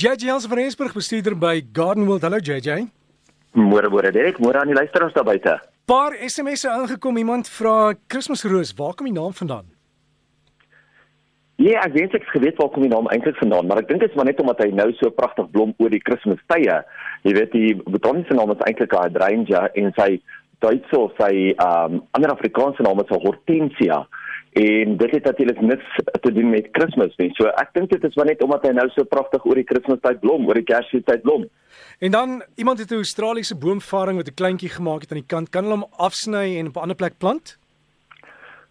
JJ Jans van Rensburg bestuurder by Garden World. Hallo JJ. Môre môre Derek, môre aan die luisteraars daar buite. Paar SMS'e aangekom. Iemand vra Kersroos, waar kom die naam vandaan? Ja, ek weet ek geweet waar kom die naam eintlik vandaan, maar ek dink dit is maar net omdat hy nou so pragtig blom oor die Kerstye. Jy weet die botaniese naam is eintlik hydrangea en sy Duitse of sy um ander Afrikaanse naam is hortensia en dit het natuurlik niks te doen met Kersfees nie. So ek dink dit is maar net omdat hy nou so pragtig oor die Kersfeestyd blom, oor die Kersfeestyd blom. En dan iemand het 'n Australiese boomvaring met 'n kleintjie gemaak het aan die kant. Kan hulle hom afsny en op 'n ander plek plant?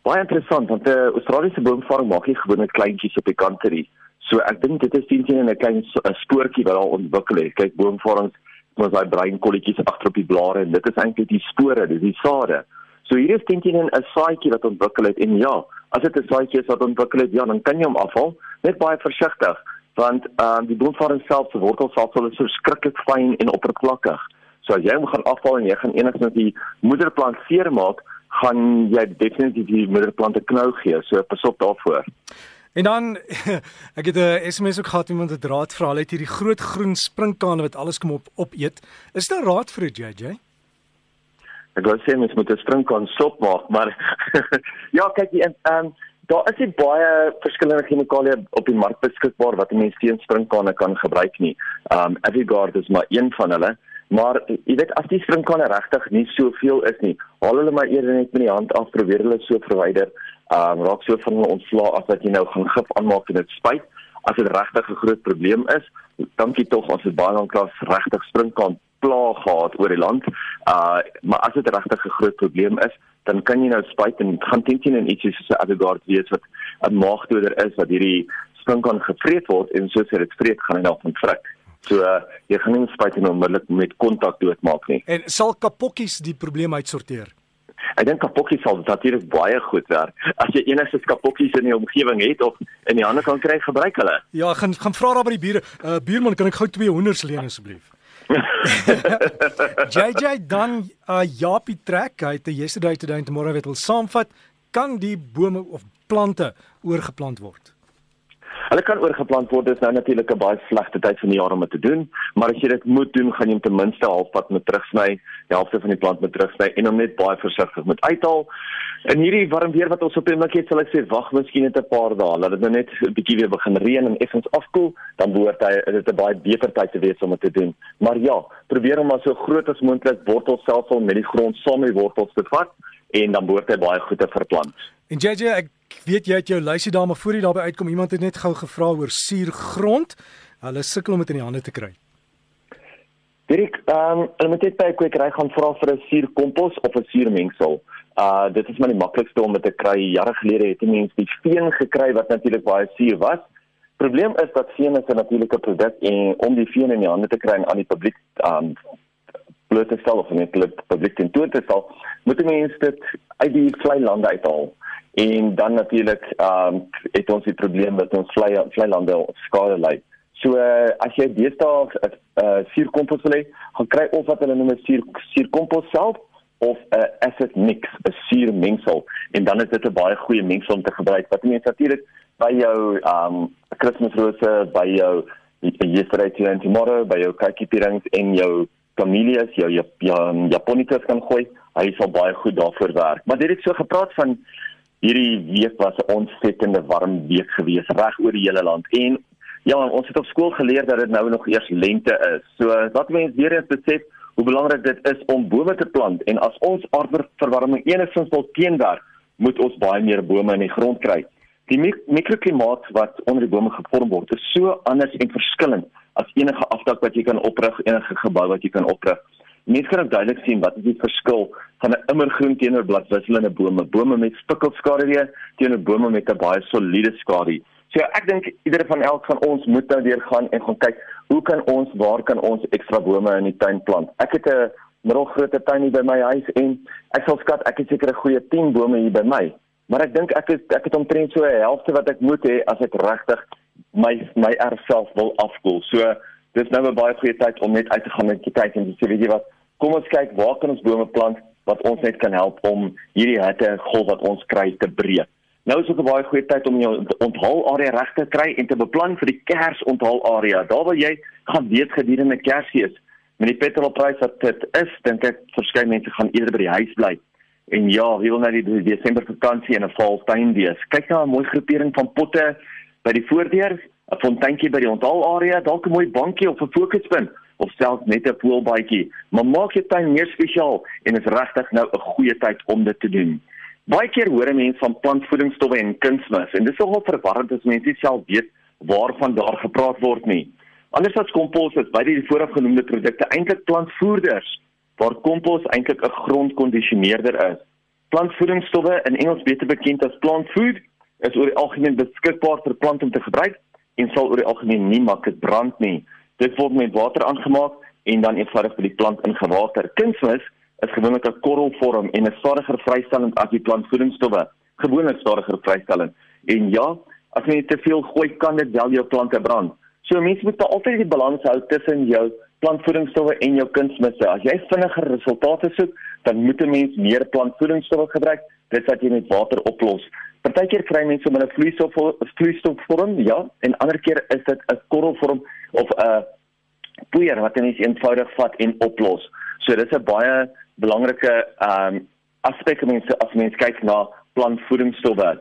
Baie interessant want 'n uh, Australiese boomvaring maak nie gewoon net kleintjies op die kante nie. So ek dink dit is teen teen 'n klein spoortjie wat daar ontwikkel het. Kyk, boomvarings moet daai bruin kolletjies agter op die blare en dit is eintlik die spore, dis die sade. So hier is teen teen 'n saadjie wat ontwikkel het en ja, as dit 'n saadjie is wat ontwikkel het, ja, dan kan jy hom afhaal, net baie versigtig want ehm uh, die boomvaring self se wortelsaadsel is so skrikkelik fyn en oppervlakkig. So as jy hom gaan afhaal en jy gaan enigsins die moederplant seermaak, gaan jy definitief die moederplant 'n knou gee. So pas op daarvoor. En dan ek het 'n SMS ook gehad iemand het raad vra, hulle het hierdie groot groen sprinkane wat alles kom op opeet. Is daar raad vir dit JJ? Ek gou sê mens moet 'n sprinkaan sop maak, maar ja, kyk jy ehm um, daar is nie baie verskillende chemikalieë op die mark beskikbaar wat 'n mens teen sprinkane kan gebruik nie. Ehm um, Avigard is maar een van hulle. Maar jy weet as die sprinkane regtig nie soveel is nie, haal hulle maar eerder net met die hand af, probeer hulle so verwyder. Ehm um, raak so van hulle ontslaa as wat jy nou gaan gif aanmaak en dit spuit. As dit regtig 'n groot probleem is, dankie tog ons het baie lank klas regtig sprinkaan plaag gehad oor die land. Uh maar as dit regtig 'n groot probleem is, dan kan jy nou spuit en gaan teen teen en ietsie soos 'n Avigard wees wat 'n maagdoder is wat hierdie sprinkaan gevreet word en soos dit vreet gaan hy nou van vrek. So uh, jy gaan nie spuit en onmiddellik met kontak doodmaak nie. En sal kapokkies die probleem uitsorteer? Ek dink kapokkies sal natuurlik baie goed werk. As jy enige kapokkies in die omgewing het of in die hande kan kry, gebruik hulle. Ja, gaan gaan vra daar by die bure. Uh buurman, kan ek gou twee hoenders leen asseblief? JJ dan uh Japie trek hy het yesterday today and tomorrow wat wil saamvat kan die bome of plante oorgeplant word. Hulle kan oorgeplant word, dis nou natuurlik 'n baie slegte tyd van die jaar om dit te doen, maar as jy dit moet doen, gaan jy ten minste halfpad met terugsny, die helfte van die plant met terugsny en hom net baie versigtig met uithaal. In hierdie warm weer wat ons op die oomblik het, sal ek sê wag miskien net 'n paar dae, laat dit nou net 'n bietjie weer begin reën en effens afkoel, dan behoort hy dit 'n baie beter tyd te wees om dit te doen. Maar ja, probeer om maar so groot as moontlik wortelstelsel met die grond saam met die wortels te vat en dan behoort hy baie goed te verplant. En JJ, ek weet jy het jou lysie daar maar voor jy daarby uitkom, iemand het net gou gevra oor suurgrond. Hulle sukkel om dit in die hande te kry. Dirk, ehm um, hulle moet net by 'n kwekery gaan vra vir 'n suurkompos of 'n suurmengsel. Uh dit is maar die maklikste om dit te kry. Jare gelede het mense die veen gekry wat natuurlik baie suur was. Probleem is dat veen is 'n natuurlike produk en om die veen in die hande te kry en aan die publiek um, bloot te stel of net publiek ten toon te stel, moet mense dit uit die vlei lande uithaal en dan natuurlik ehm um, het ons die probleem dat ons vlei vlei lande skade ly. So uh, as jy deesdae 'n uh, uh, suurkompos wil hê, gaan kry of wat hulle noem 'n suur suurkompos self of 'n uh, acid mix, 'n suurmengsel en dan is dit 'n baie goeie mengsel om te gebruik. Wat mense natuurlik by jou ehm um, Kersrose, by jou yesterday to tomorrow, by jou kakipirings en jou camellias, jou japonitas kan gooi. Hy sal baie goed daarvoor werk. Maar dit het so gepraat van hierdie week was 'n ontsettende warm week gewees reg oor die hele land en ja ons het op skool geleer dat dit nou nog eers lente is so dat mense weer eens besef hoe belangrik dit is om bome te plant en as ons aardverwarming enigstens wil teenwerk moet ons baie meer bome in die grond kry die mikroklimaat wat onder die bome gevorm word is so anders en verskillend as enige afdak wat jy kan oprig enige gebou wat jy kan oprig Mens kan ook duidelik sien wat is die verskil van 'n immergroen teenoor bladwisselende bome, bome met spikkelskadu teenoor bome met 'n baie soliede skadu. So ek dink iedere van elk van ons moet nou deur gaan en gaan kyk, hoe kan ons, waar kan ons ekstra bome in die tuin plant? Ek het 'n middelgrootte tuin hier by my huis en ek sal skat ek het seker 'n goeie 10 bome hier by my. Maar ek dink ek het ek het omtrent so 'n helfte wat ek moet hê as ek regtig my my erf self wil afkoel. So dis nou 'n baie goeie tyd om net uit te gaan met jy kyk en jy sê weet jy wat kom ons kyk waar kan ons bome plant wat ons net kan help om hierdie hitte golf wat ons kry te breek. Nou is ook 'n baie goeie tyd om jou onthaalarea reg te kry en te beplan vir die Kersonthaalarea. Daar wil jy gaan weet gedurende Kersfees. Met die petrolprys wat dit is, dink ek verskeie mense gaan eerder by die huis bly. En ja, wie wil nou die Desember vakansie in 'n valtuin wees? Kyk na 'n mooi groepering van potte by die voordeur, 'n fonteintjie by die onthaalarea, dalk 'n mooi bankie of 'n fokuspunt of selfs net 'n poolbaadjie. Maar maak jou tuin meer spesiaal en is regtig nou 'n goeie tyd om dit te doen. Baie keer hoor mense van plantvoedingsstowwe en kunsmis en dis nogal verwarrend as mense self weet waarvan daar gepraat word nie. Anders as kompos is baie die voorafgenoemde produkte eintlik plantvoeders waar kompos eintlik 'n grondkondisioneerder is. Plantvoedingsstowwe in Engels beter bekend as plant food is oor die algemeen beskikbaar vir plante om te gebruik en sal oor die algemeen nie maklik brand nie. Dit word met water aangemaak en dan eenvoudig vir die plant ingewater. Kunsmis is gewoonlik 'n korrelvorm en 'n stadiger vrystelling as die plantvoedingsstowwe. Gewoonlik stadiger vrystelling. En ja, as jy te veel gooi, kan dit wel jou plante brand. So mense moet altyd die balans hou tussen jou plantvoedingsstowwe en jou kunsmisse. As jy vinniger resultate soek, dan moet 'n mens meer plantvoedingsstowwe gebruik, dit wat jy met water oplos. Partykeer kry mense met 'n vloeistof vloeistofvorm, ja, en ander keer is dit 'n korrelvorm of 'n poeier wat jy net eenvoudig vat en oplos. So dis 'n baie belangrike ehm um, aspek mense as mens kyk na plantvoedingsstowwe.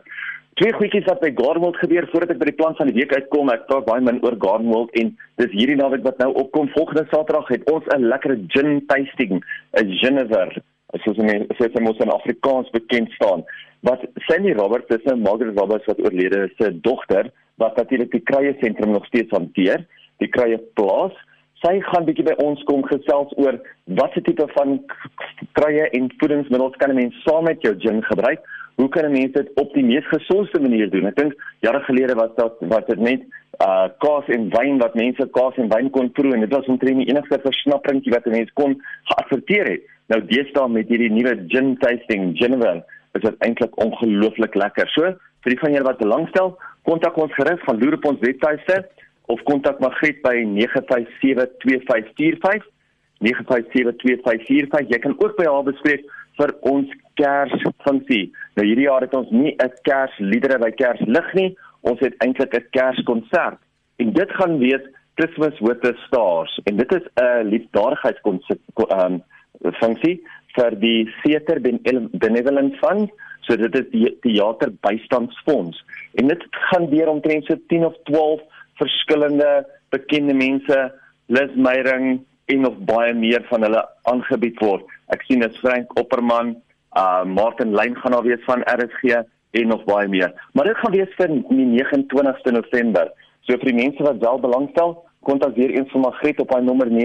Twee goedjies wat by Gardenwold gebeur voordat ek by die plant van die week uitkom. Ek praat baie min oor Gardenwold en dis hierdie naweek wat nou opkom. Volgende Saterdag het ons 'n lekker gin tasting, 'n Genever. Jy sien, as jy mos in Afrikaans bekend staan. Wat Sandy Roberts is 'n Margaret Roberts wat oorlede is, se dogter wat natuurlik die kruie sentrum nog steeds hanteer, die kruie plaas sy gaan bietjie by ons kom gesels oor watter tipe van kruie en voedingsmiddels kan 'n mens saam met jou gin gebruik? Hoe kan 'n mens dit op die mees gesondste manier doen? Ek dink jare gelede was dit wat dit net uh kaas en wyn wat mense kaas en wyn kon proe en dit was omtrent die enigste versnapperingkie wat 'n mens kon geadverteer het. Nou deesdae met hierdie nuwe gin tasting, Genever, is dit eintlik ongelooflik lekker. So, vir die van julle wat belangstel, kontak ons gerus van loer op ons webtuiste of kontak Magriet by 957255 957255 jy kan ook by haar bespreek vir ons Kersfunksie. Nou hierdie jaar het ons nie 'n Kersliedere by Kerslig nie, ons het eintlik 'n Kerskonsert. En dit gaan wees Christmas with the Stars en dit is 'n liefdadigheidskonsert um funksie vir die Theater Benevolent Fund. So dit is die teater bystandsfonds. En dit gaan deur omtrent so 10 of 12 verskillende bekende mense, Liz Meyering en nog baie meer van hulle aangebied word. Ek sien dit Frank Opperman, uh Martin Lyn gaan daar wees van RSG en nog baie meer. Maar dit gaan wees vir die 29ste November. So vir die mense wat wel belangstel, kontak weer eens vir Magriet op haar nommer 95725545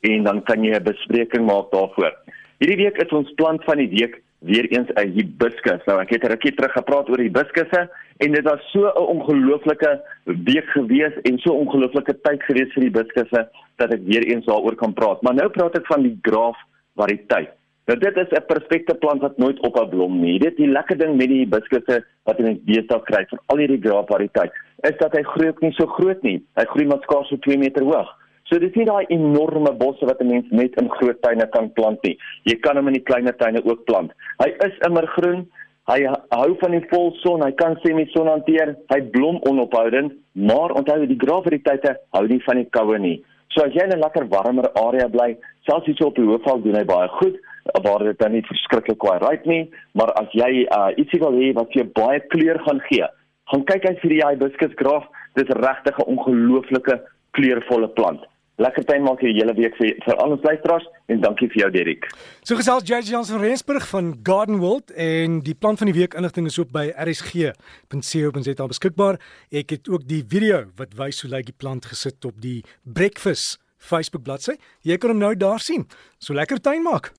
en dan kan jy 'n bespreking maak daarvoor. Hierdie week is ons plant van die week weer eens 'n hibiscus. Nou ek het 'n rukkie terug gepraat oor hibiscusse en dit was so 'n ongelooflike week gewees en so ongelooflike tyd gewees vir die hibiscusse dat ek weer eens daaroor kan praat. Maar nou praat ek van die graaf variëteit. Nou dit is 'n perfekte plant wat nooit ophou blom nie. Dit die lekker ding met die hibiscusse wat jy beestal kry van al hierdie graaf variëteit is dat hy groei ook nie so groot nie. Hy groei maar skaars so 2 meter hoog. So dis nie daai enorme bosse wat 'n mens net in groot tuine kan plant nie. Jy kan hom in die kleiner tuine ook plant. Hy is immer groen. Hy hou van die volson. Hy kan semi-son hanteer. Hy blom onophoudend, maar onthou die graafvariteite hou nie van die koue nie. So as jy in 'n lekker warmer area bly, selfs hier op die hoofval doen hy baie goed waar dit dan nie verskriklik kwaai ryk nie, maar as jy uh, ietsie wil hê wat vir jou baie kleur gaan gee, gaan kyk uit vir die hibiscus graaf. Dit is regtig 'n ongelooflike kleurvolle plant. Lekker tyd maak hierdie hele week vir vir al ons luisteraars en dankie vir jou Derek. So gesels JJ Jansen Rensburg van Garden World en die plan van die week inligting is ook by rsg.co.za beskikbaar. Ek het ook die video wat wys hoe lyk die plant gesit op die Breakfast Facebook bladsy. Jy kan hom nou daar sien. So lekker tuin maak.